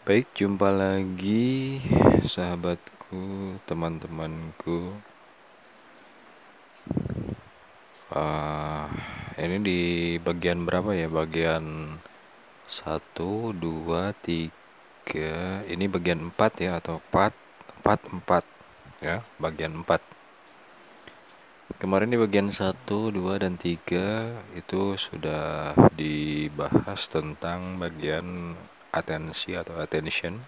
Baik, jumpa lagi sahabatku, teman-temanku. Uh, ini di bagian berapa ya? Bagian 1 2 3. Ini bagian 4 ya atau 4 4 4 ya, bagian 4. Kemarin di bagian 1, 2 dan 3 itu sudah dibahas tentang bagian atensi atau attention.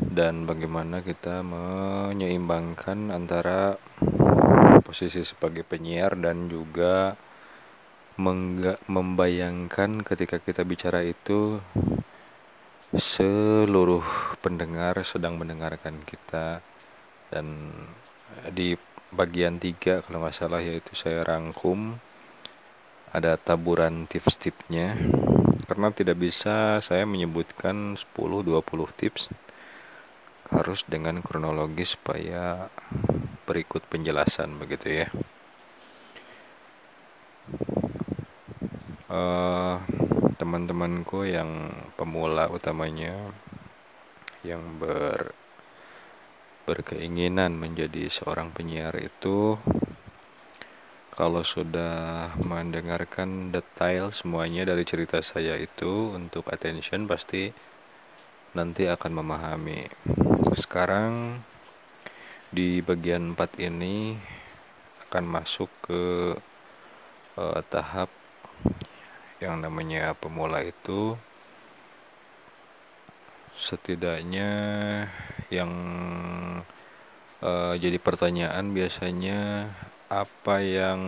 Dan bagaimana kita menyeimbangkan antara posisi sebagai penyiar dan juga membayangkan ketika kita bicara itu seluruh pendengar sedang mendengarkan kita. Dan di bagian 3 kalau nggak salah yaitu saya rangkum ada taburan tips-tipsnya karena tidak bisa saya menyebutkan 10-20 tips harus dengan kronologis supaya berikut penjelasan begitu ya. Uh, teman-temanku yang pemula utamanya yang ber berkeinginan menjadi seorang penyiar itu kalau sudah mendengarkan detail semuanya dari cerita saya itu untuk attention pasti nanti akan memahami. Sekarang di bagian 4 ini akan masuk ke uh, tahap yang namanya pemula itu. Setidaknya yang uh, jadi pertanyaan biasanya apa yang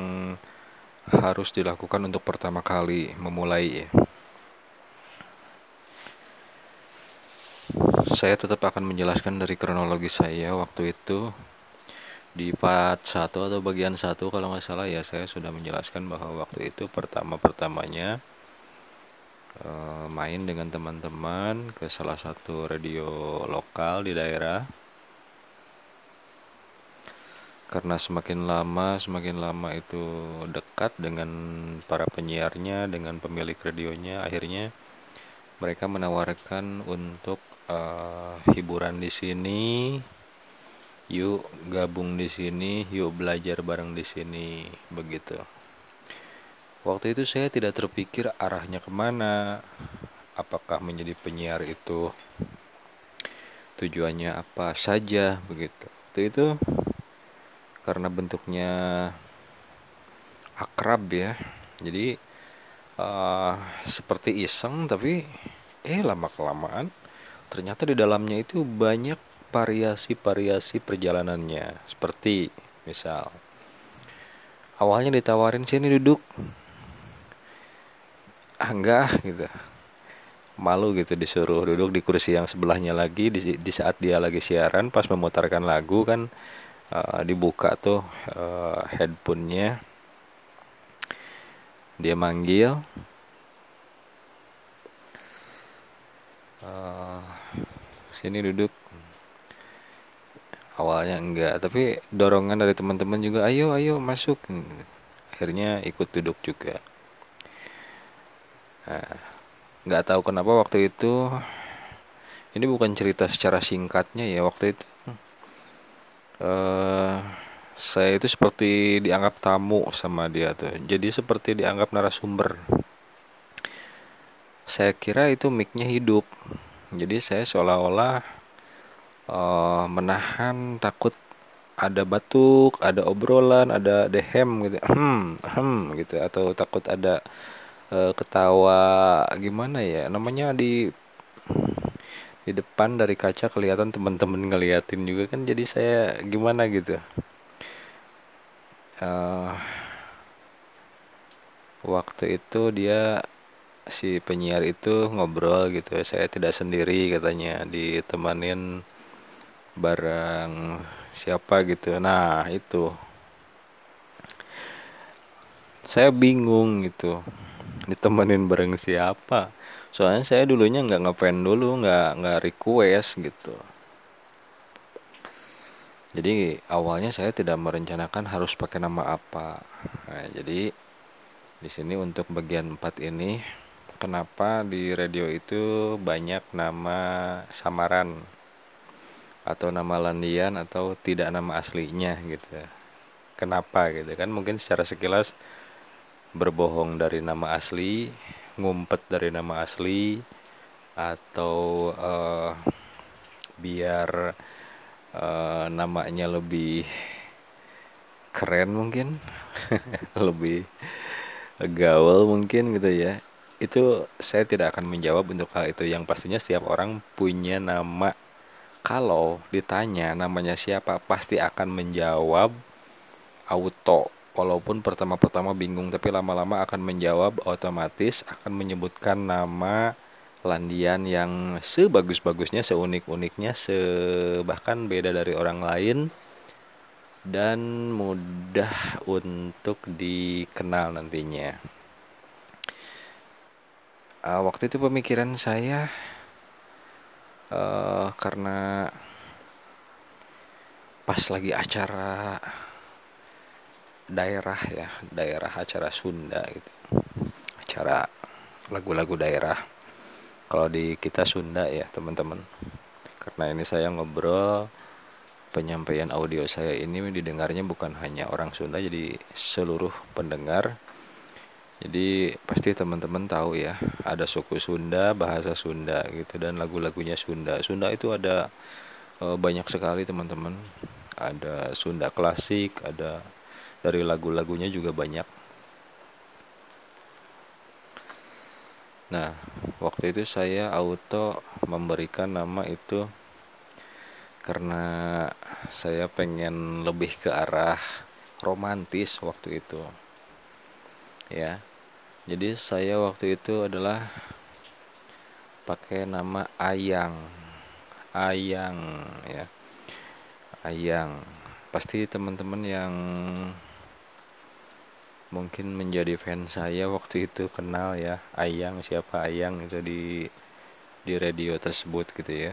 harus dilakukan untuk pertama kali memulai? Saya tetap akan menjelaskan dari kronologi saya waktu itu. Di part 1 atau bagian 1 kalau nggak salah ya saya sudah menjelaskan bahwa waktu itu pertama-pertamanya eh, main dengan teman-teman ke salah satu radio lokal di daerah karena semakin lama semakin lama itu dekat dengan para penyiarnya dengan pemilik radionya akhirnya mereka menawarkan untuk uh, hiburan di sini yuk gabung di sini yuk belajar bareng di sini begitu. Waktu itu saya tidak terpikir arahnya ke mana apakah menjadi penyiar itu tujuannya apa saja begitu. Waktu itu karena bentuknya akrab ya. Jadi uh, seperti iseng tapi eh lama kelamaan ternyata di dalamnya itu banyak variasi-variasi perjalanannya. Seperti misal awalnya ditawarin sini duduk. Ah enggak gitu. Malu gitu disuruh duduk di kursi yang sebelahnya lagi di, di saat dia lagi siaran pas memutarkan lagu kan uh, dibuka tuh uh, headphone-nya. Dia manggil. Uh, sini duduk. Awalnya enggak tapi dorongan dari teman-teman juga ayo ayo masuk. Akhirnya ikut duduk juga. Nah, nggak tahu kenapa waktu itu ini bukan cerita secara singkatnya ya waktu itu uh, saya itu seperti dianggap tamu sama dia tuh. Jadi seperti dianggap narasumber. Saya kira itu micnya hidup. Jadi saya seolah-olah uh, menahan takut ada batuk, ada obrolan, ada dehem gitu, hmm, hmm gitu, atau takut ada uh, ketawa gimana ya, namanya di di depan dari kaca kelihatan teman-teman ngeliatin juga kan jadi saya gimana gitu? Uh, waktu itu dia si penyiar itu ngobrol gitu saya tidak sendiri katanya ditemanin bareng siapa gitu. Nah itu. Saya bingung gitu ditemenin bareng siapa soalnya saya dulunya nggak ngefan dulu nggak nggak request gitu. Jadi awalnya saya tidak merencanakan harus pakai nama apa. Nah, jadi di sini untuk bagian 4 ini kenapa di radio itu banyak nama samaran? Atau nama landian atau tidak nama aslinya gitu kenapa gitu? Kan mungkin secara sekilas berbohong dari nama asli ngumpet dari nama asli atau uh, biar uh, namanya lebih keren mungkin lebih gaul mungkin gitu ya. Itu saya tidak akan menjawab untuk hal itu. Yang pastinya setiap orang punya nama. Kalau ditanya namanya siapa pasti akan menjawab auto walaupun pertama-pertama bingung tapi lama-lama akan menjawab otomatis akan menyebutkan nama landian yang sebagus-bagusnya seunik-uniknya se bahkan beda dari orang lain dan mudah untuk dikenal nantinya. Uh, waktu itu pemikiran saya uh, karena pas lagi acara daerah ya daerah acara Sunda gitu. Acara lagu-lagu daerah. Kalau di kita Sunda ya teman-teman. Karena ini saya ngobrol penyampaian audio saya ini didengarnya bukan hanya orang Sunda jadi seluruh pendengar. Jadi pasti teman-teman tahu ya ada suku Sunda bahasa Sunda gitu dan lagu-lagunya Sunda. Sunda itu ada e, banyak sekali teman-teman. Ada Sunda klasik ada dari lagu-lagunya juga banyak. Nah waktu itu saya auto memberikan nama itu karena saya pengen lebih ke arah romantis waktu itu. Ya jadi saya waktu itu adalah pakai nama Ayang. Ayang ya. Ayang. Pasti teman-teman yang mungkin menjadi fans saya waktu itu kenal ya Ayang siapa Ayang itu di di radio tersebut gitu ya.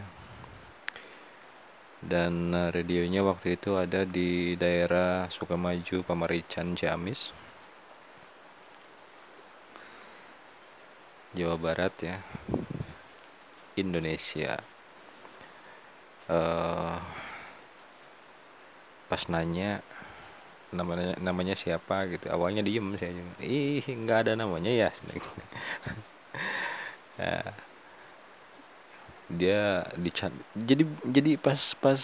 Dan eh, radionya waktu itu ada di daerah Sukamaju Pamarican Ciamis. Jawa Barat ya. Indonesia. Uh, pas nanya namanya namanya siapa gitu. Awalnya diem saya ih nggak ada namanya ya. Ya. Dia dicat jadi jadi pas pas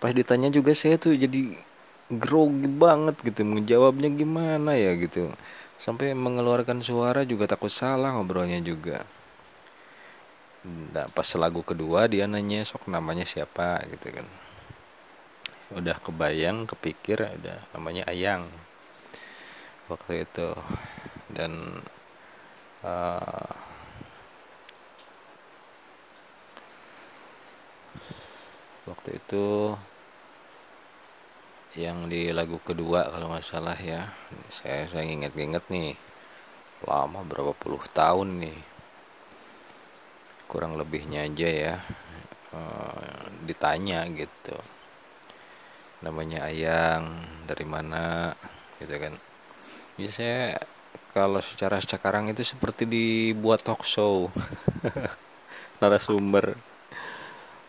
pas ditanya juga saya tuh jadi grogi banget gitu. Menjawabnya gimana ya gitu. Sampai mengeluarkan suara juga takut salah ngobrolnya juga. Nah, pas lagu kedua dia nanya sok namanya siapa? gitu kan udah kebayang kepikir ada namanya Ayang. Waktu itu. Dan uh, waktu itu yang di lagu kedua kalau nggak salah ya. Saya saya inget-inget nih lama berapa puluh tahun nih. Kurang lebihnya aja ya e, ditanya gitu namanya Ayang dari mana gitu kan. Ya saya kalau secara sekarang itu seperti dibuat talk show narasumber.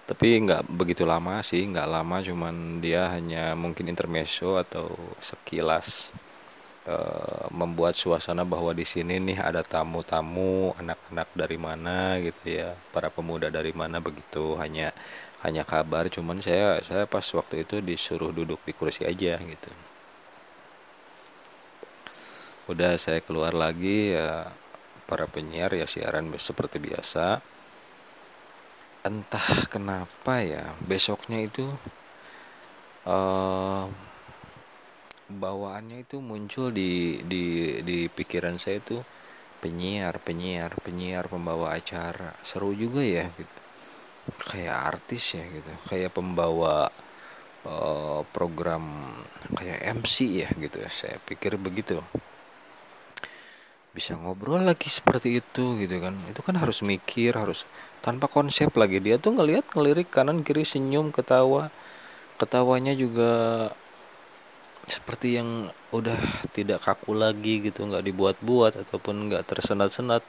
Tapi nggak begitu lama sih nggak lama cuman dia hanya mungkin intermezzo atau sekilas e, membuat suasana bahwa di sini nih ada tamu-tamu anak-anak dari mana gitu ya para pemuda dari mana begitu. Hanya hanya kabar cuman saya saya pas waktu itu disuruh duduk di kursi aja gitu. Udah saya keluar lagi ya para penyiar ya siaran seperti biasa. Entah kenapa ya besoknya itu uh, bawaannya itu muncul di di di pikiran saya itu penyiar penyiar penyiar pembawa acara. Seru juga ya gitu kayak artis ya gitu. Kayak pembawa uh, program kayak MC ya gitu saya pikir begitu. Bisa ngobrol lagi seperti itu gitu kan. Itu kan harus mikir harus tanpa konsep lagi. Dia tuh ngelihat ngelirik kanan kiri senyum ketawa. Ketawanya juga seperti yang udah tidak kaku lagi gitu nggak dibuat-buat ataupun nggak tersenat-senat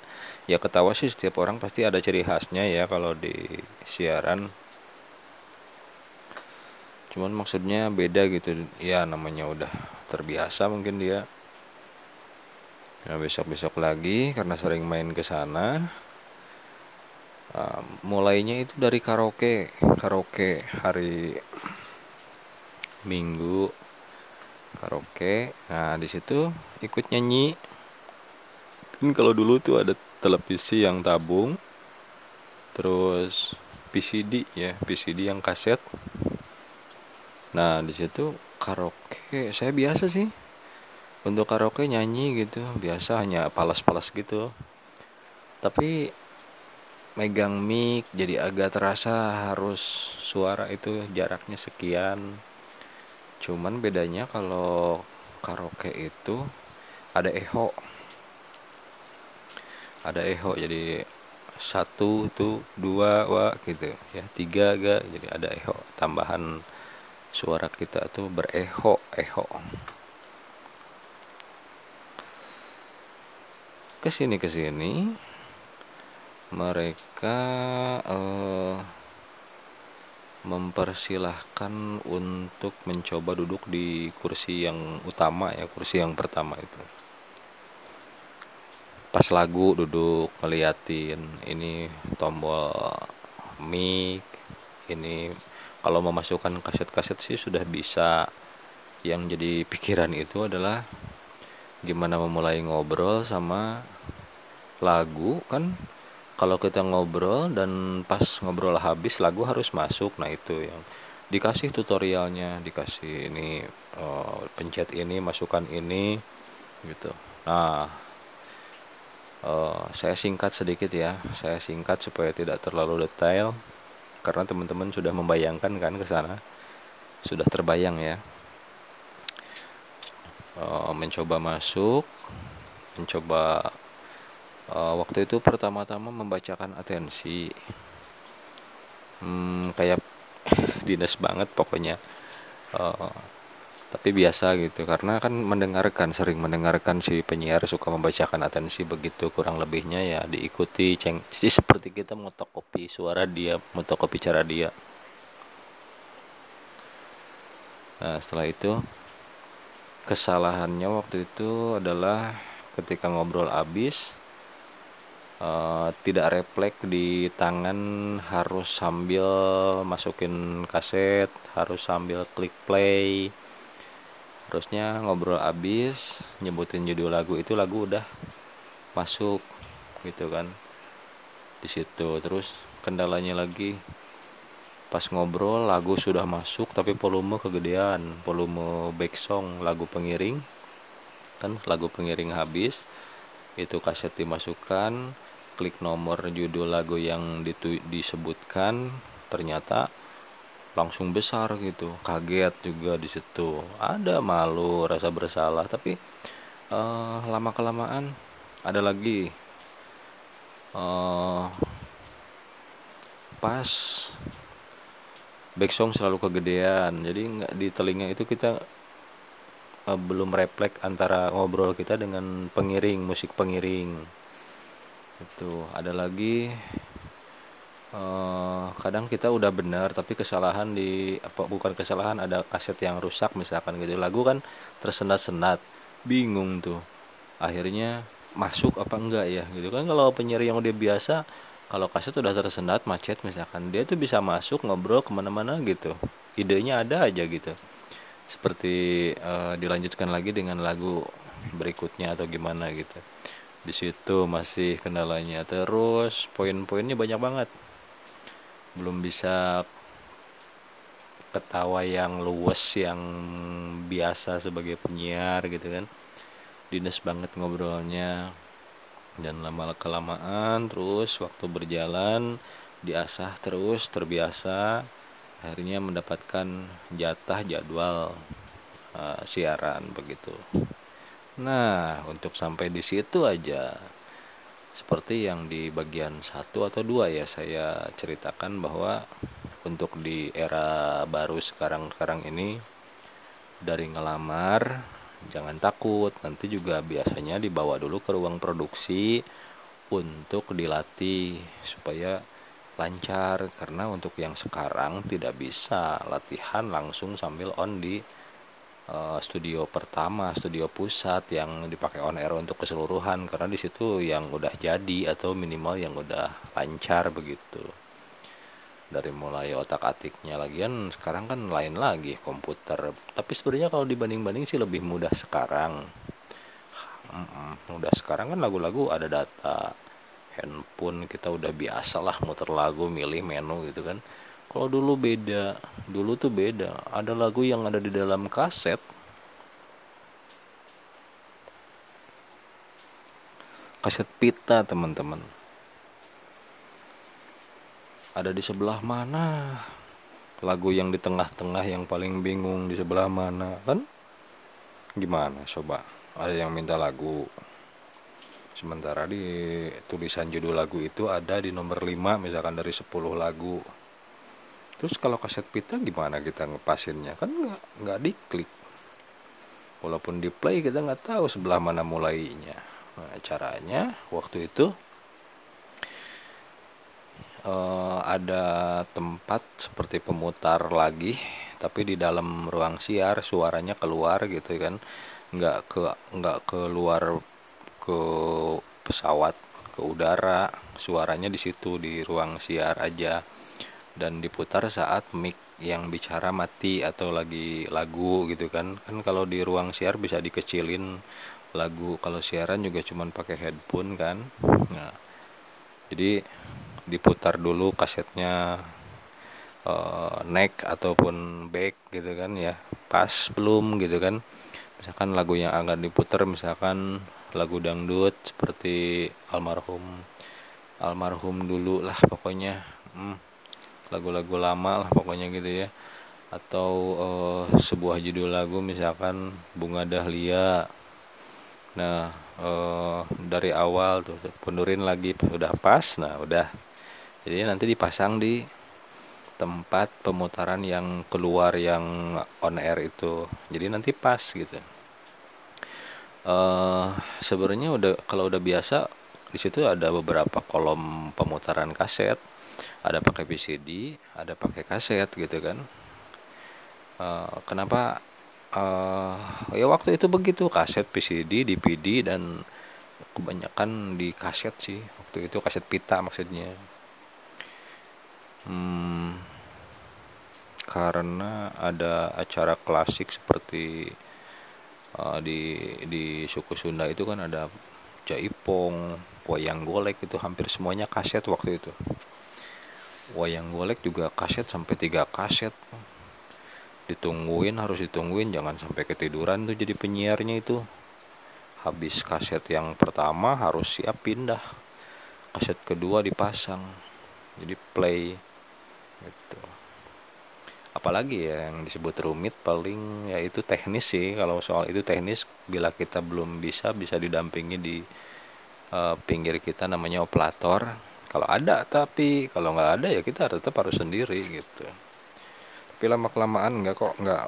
ya ketawa sih setiap orang pasti ada ciri khasnya ya kalau di siaran. Cuman maksudnya beda gitu ya namanya udah terbiasa mungkin dia. Ya besok-besok lagi karena sering main ke sana. Uh, mulainya itu dari karaoke karaoke hari minggu karaoke. Nah di situ ikut nyanyi. Kan kalau dulu tuh ada televisi yang tabung terus PCD ya PCD yang kaset. Nah di situ karaoke. Saya biasa sih untuk karaoke nyanyi gitu. Biasa hanya palas-palas gitu. Tapi megang mic jadi agak terasa harus suara itu jaraknya sekian cuman bedanya kalau karaoke itu ada echo. Ada echo jadi satu tuh dua wa gitu ya. Tiga ga jadi ada echo. Tambahan suara kita tuh bereho echo. Ke sini ke sini mereka uh, mempersilahkan untuk mencoba duduk di kursi yang utama ya kursi yang pertama itu. Pas lagu duduk ngeliatin ini tombol mic ini kalau memasukkan kaset-kaset sih sudah bisa. Yang jadi pikiran itu adalah gimana memulai ngobrol sama lagu kan kalau kita ngobrol dan pas ngobrol habis lagu harus masuk. Nah itu yang dikasih tutorialnya dikasih ini uh, pencet ini masukkan ini gitu. Nah uh, saya singkat sedikit ya. Saya singkat supaya tidak terlalu detail karena teman-teman sudah membayangkan kan ke sana. Sudah terbayang ya. Uh, mencoba masuk mencoba uh, waktu itu pertama-tama membacakan atensi. Hmm, kayak dinas banget pokoknya. Uh, tapi biasa gitu karena kan mendengarkan sering mendengarkan si penyiar suka membacakan atensi begitu kurang lebihnya ya diikuti ceng sih seperti kita motokopi suara dia motokopi cara dia. Nah setelah itu kesalahannya waktu itu adalah ketika ngobrol abis uh, tidak refleks di tangan harus sambil masukin kaset harus sambil klik play. Harusnya ngobrol abis nyebutin judul lagu itu lagu udah masuk gitu kan. Di situ terus kendalanya lagi pas ngobrol lagu sudah masuk tapi volume kegedean volume back song lagu pengiring. Kan lagu pengiring habis itu kaset dimasukkan klik nomor judul lagu yang disebutkan ternyata langsung besar gitu. Kaget juga di situ. Ada malu rasa bersalah tapi uh, lama kelamaan ada lagi. Uh, pas back song selalu kegedean jadi nggak di telinga itu kita uh, belum refleks antara ngobrol kita dengan pengiring musik pengiring itu ada lagi uh, kadang kita udah benar tapi kesalahan di apa bukan kesalahan ada kaset yang rusak misalkan gitu. Lagu kan tersenat-senat bingung tuh. Akhirnya masuk apa enggak ya gitu kan. Kalau penyiar yang udah biasa kalau kaset udah tersendat macet misalkan dia tuh bisa masuk ngobrol ke mana-mana gitu. Idenya ada aja gitu. Seperti uh, dilanjutkan lagi dengan lagu berikutnya atau gimana gitu di situ masih kendalanya. Terus poin-poinnya banyak banget. Belum bisa ketawa yang luwes yang biasa sebagai penyiar gitu kan. Dinas banget ngobrolnya. Dan lama kelamaan terus waktu berjalan diasah terus terbiasa. Akhirnya mendapatkan jatah jadwal uh, siaran begitu Nah, untuk sampai di situ aja. Seperti yang di bagian satu atau dua ya saya ceritakan bahwa untuk di era baru sekarang-sekarang ini dari ngelamar jangan takut. Nanti juga biasanya dibawa dulu ke ruang produksi untuk dilatih supaya lancar. Karena untuk yang sekarang tidak bisa latihan langsung sambil on di uh, studio pertama studio pusat yang dipakai on air untuk keseluruhan. Karena di situ yang udah jadi atau minimal yang udah lancar begitu. Dari mulai otak atiknya lagian sekarang kan lain lagi komputer. Tapi sebenarnya kalau dibanding-banding sih lebih mudah sekarang. Mm udah sekarang kan lagu-lagu ada data. Handphone kita udah biasa lah muter lagu milih menu gitu kan kalau dulu beda. Dulu tuh beda. Ada lagu yang ada di dalam kaset. Kaset pita teman-teman. Ada di sebelah mana? Lagu yang di tengah-tengah yang paling bingung di sebelah mana? Kan? Gimana coba? Ada yang minta lagu. Sementara di tulisan judul lagu itu ada di nomor 5 misalkan dari 10 lagu terus kalau kaset pita gimana kita ngepasinnya? Kan nggak nggak diklik. Walaupun di play kita nggak tahu sebelah mana mulainya. Nah, caranya waktu itu uh, ada tempat seperti pemutar lagi tapi di dalam ruang siar suaranya keluar gitu kan. Nggak ke nggak keluar ke pesawat ke udara. Suaranya di situ di ruang siar aja dan diputar saat mic yang bicara mati atau lagi lagu gitu kan. Kan kalau di ruang siar bisa dikecilin lagu. Kalau siaran juga cuman pakai headphone kan. Nah jadi diputar dulu kasetnya uh, neck ataupun back gitu kan ya. Pas belum gitu kan. Misalkan lagu yang akan diputar misalkan lagu dangdut seperti almarhum almarhum dulu lah pokoknya. Hmm, lagu-lagu lama lah pokoknya gitu ya. Atau uh, sebuah judul lagu misalkan bunga dahlia. Nah uh, dari awal tuh pendurin lagi udah pas nah udah. Jadi nanti dipasang di tempat pemutaran yang keluar yang on air itu. Jadi nanti pas gitu. Uh, sebenarnya udah kalau udah biasa di situ ada beberapa kolom pemutaran kaset ada pakai VCD ada pakai kaset gitu kan. Uh, kenapa? Uh, ya waktu itu begitu kaset VCD DVD dan kebanyakan di kaset sih. Waktu itu kaset pita maksudnya. Hmm, karena ada acara klasik seperti uh, di di suku Sunda itu kan ada jaipong, wayang golek itu hampir semuanya kaset waktu itu. Wayang golek juga kaset sampai tiga kaset. Ditungguin harus ditungguin jangan sampai ketiduran tuh jadi penyiarnya itu. Habis kaset yang pertama harus siap pindah. Kaset kedua dipasang. Jadi play gitu apalagi ya yang disebut rumit paling ya itu teknis sih kalau soal itu teknis bila kita belum bisa bisa didampingi di uh, pinggir kita namanya operator kalau ada tapi kalau nggak ada ya kita tetap harus sendiri gitu. Tapi lama kelamaan nggak kok nggak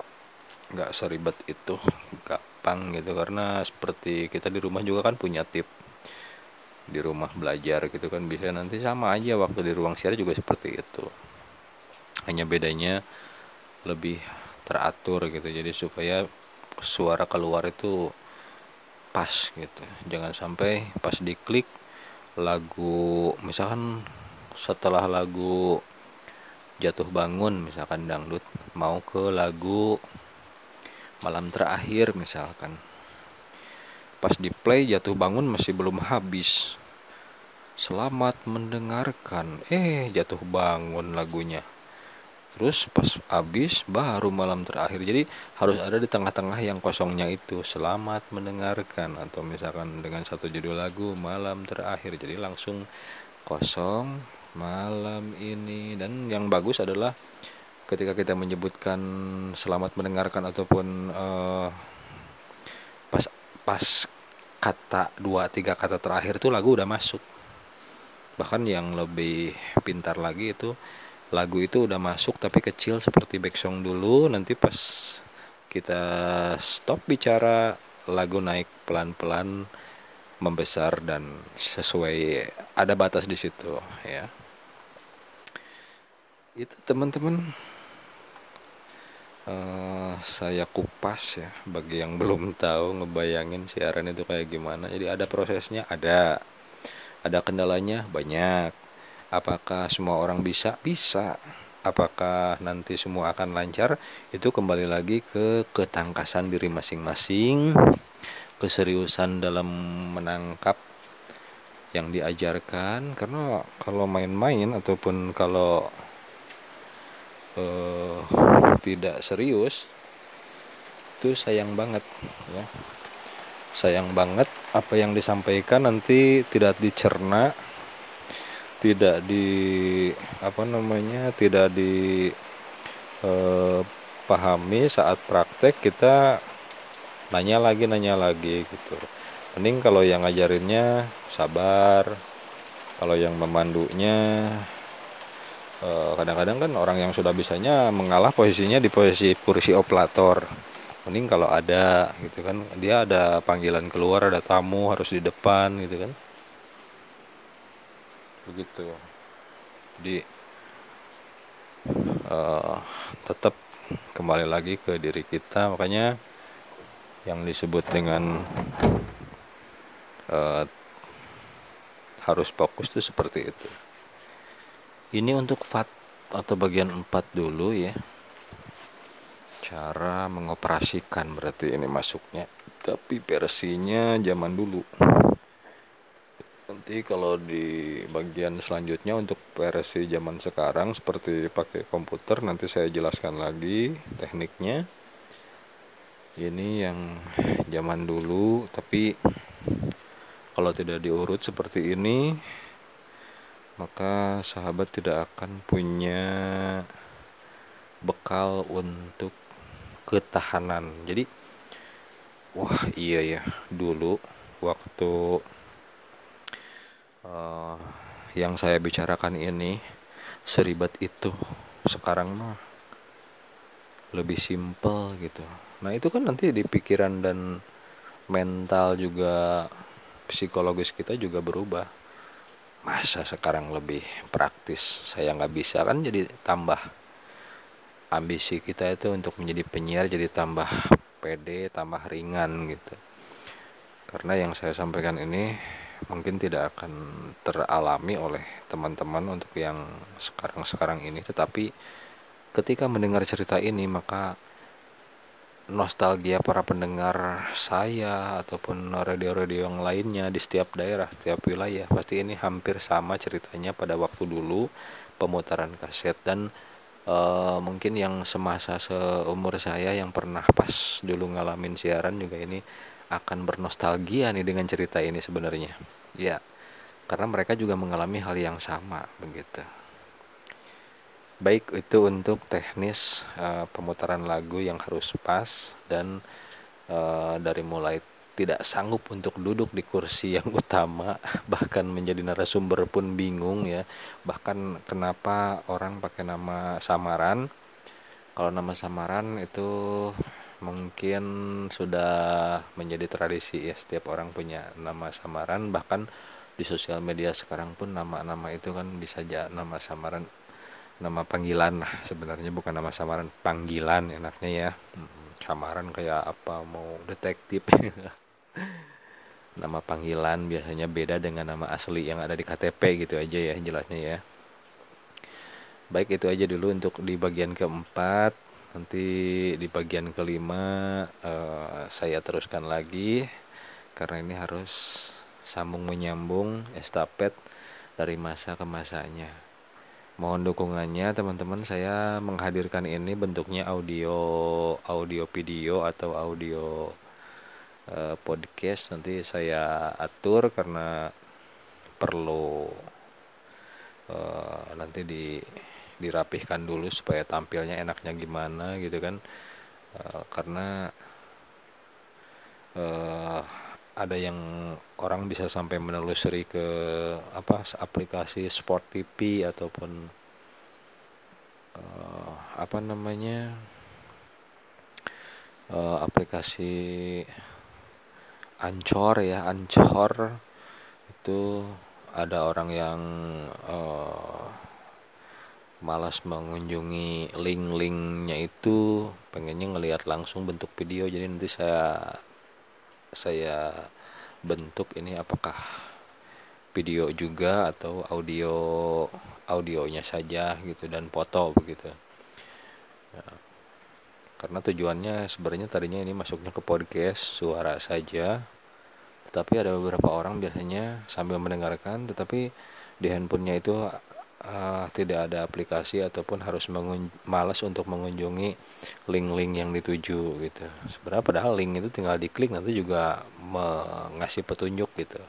nggak seribet itu gampang gitu. Karena seperti kita di rumah juga kan punya tip. Di rumah belajar gitu kan bisa nanti sama aja waktu di ruang siar juga seperti itu. Hanya bedanya lebih teratur gitu. Jadi supaya suara keluar itu pas gitu. Jangan sampai pas diklik lagu misalkan setelah lagu jatuh bangun misalkan dangdut mau ke lagu malam terakhir misalkan. Pas di play jatuh bangun masih belum habis. Selamat mendengarkan. Eh jatuh bangun lagunya terus pas habis baru malam terakhir. Jadi harus ada di tengah-tengah yang kosongnya itu. Selamat mendengarkan. Atau misalkan dengan satu judul lagu malam terakhir. Jadi langsung kosong malam ini. Dan yang bagus adalah ketika kita menyebutkan selamat mendengarkan ataupun uh, pas pas kata dua tiga kata terakhir itu lagu udah masuk. Bahkan yang lebih pintar lagi itu lagu itu udah masuk tapi kecil seperti back song dulu. Nanti pas kita stop bicara lagu naik pelan-pelan membesar dan sesuai ada batas di situ ya. Itu teman-teman. Uh, saya kupas ya. Bagi yang belum tahu ngebayangin siaran itu kayak gimana. Jadi ada prosesnya ada. Ada kendalanya banyak apakah semua orang bisa? Bisa. Apakah nanti semua akan lancar? Itu kembali lagi ke ketangkasan diri masing-masing keseriusan dalam menangkap yang diajarkan. Karena kalau main-main ataupun kalau uh, tidak serius itu sayang banget ya. Sayang banget apa yang disampaikan nanti tidak dicerna tidak di apa namanya tidak dipahami eh, saat praktek kita nanya lagi nanya lagi gitu. Mending kalau yang ngajarinnya sabar kalau yang memandunya eh, kadang-kadang kan orang yang sudah bisanya mengalah posisinya di posisi kursi operator. Mending kalau ada gitu kan. Dia ada panggilan keluar ada tamu harus di depan gitu kan begitu jadi uh, tetap kembali lagi ke diri kita. Makanya yang disebut dengan uh, harus fokus itu seperti itu. Ini untuk fat atau bagian 4 dulu ya. Cara mengoperasikan berarti ini masuknya. Tapi versinya zaman dulu nanti kalau di bagian selanjutnya untuk versi zaman sekarang seperti pakai komputer nanti saya jelaskan lagi tekniknya. Ini yang zaman dulu tapi kalau tidak diurut seperti ini maka sahabat tidak akan punya bekal untuk ketahanan. Jadi wah iya ya dulu waktu uh, yang saya bicarakan ini seribet itu. Sekarang mah lebih simple gitu. Nah itu kan nanti di pikiran dan mental juga psikologis kita juga berubah. Masa sekarang lebih praktis? Saya nggak bisa kan jadi tambah ambisi kita itu untuk menjadi penyiar jadi tambah pede tambah ringan gitu. Karena yang saya sampaikan ini mungkin tidak akan teralami oleh teman-teman untuk yang sekarang-sekarang ini. Tetapi ketika mendengar cerita ini maka nostalgia para pendengar saya ataupun radio-radio yang lainnya di setiap daerah, setiap wilayah pasti ini hampir sama ceritanya pada waktu dulu pemutaran kaset. Dan e, mungkin yang semasa seumur saya yang pernah pas dulu ngalamin siaran juga ini akan bernostalgia nih dengan cerita ini sebenarnya. Ya, karena mereka juga mengalami hal yang sama begitu. Baik itu untuk teknis uh, pemutaran lagu yang harus pas dan uh, dari mulai tidak sanggup untuk duduk di kursi yang utama bahkan menjadi narasumber pun bingung ya. Bahkan kenapa orang pakai nama samaran? Kalau nama samaran itu mungkin sudah menjadi tradisi ya setiap orang punya nama samaran. Bahkan di sosial media sekarang pun nama-nama itu kan bisa aja nama samaran nama panggilan lah sebenarnya. Bukan nama samaran panggilan enaknya ya. Samaran kayak apa mau detektif. Nama panggilan biasanya beda dengan nama asli yang ada di KTP gitu aja ya jelasnya ya. Baik itu aja dulu untuk di bagian keempat nanti di bagian kelima uh, saya teruskan lagi karena ini harus sambung menyambung estafet dari masa ke masanya. Mohon dukungannya teman-teman. Saya menghadirkan ini bentuknya audio audio video atau audio uh, podcast. Nanti saya atur karena perlu uh, nanti di dirapihkan dulu supaya tampilnya enaknya gimana gitu kan. Uh, karena uh, ada yang orang bisa sampai menelusuri ke apa aplikasi Sport TV ataupun uh, apa namanya uh, aplikasi Ancor ya Ancor itu ada orang yang uh, malas mengunjungi link-linknya itu pengennya ngelihat langsung bentuk video. Jadi nanti saya saya bentuk ini apakah video juga atau audio audionya saja gitu dan foto begitu. Ya. karena tujuannya sebenarnya tadinya ini masuknya ke podcast suara saja. Tetapi ada beberapa orang biasanya sambil mendengarkan tetapi di handphonenya itu uh, tidak ada aplikasi ataupun harus malas untuk mengunjungi link-link yang dituju gitu. Sebenarnya padahal link itu tinggal diklik nanti juga mengasih petunjuk gitu.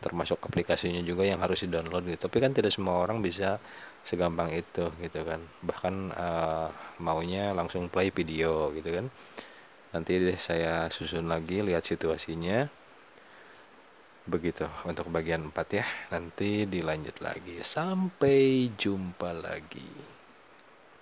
Termasuk aplikasinya juga yang harus di-download gitu. Tapi kan tidak semua orang bisa segampang itu gitu kan. Bahkan uh, maunya langsung play video gitu kan. Nanti saya susun lagi lihat situasinya begitu untuk bagian 4 ya. Nanti dilanjut lagi. Sampai jumpa lagi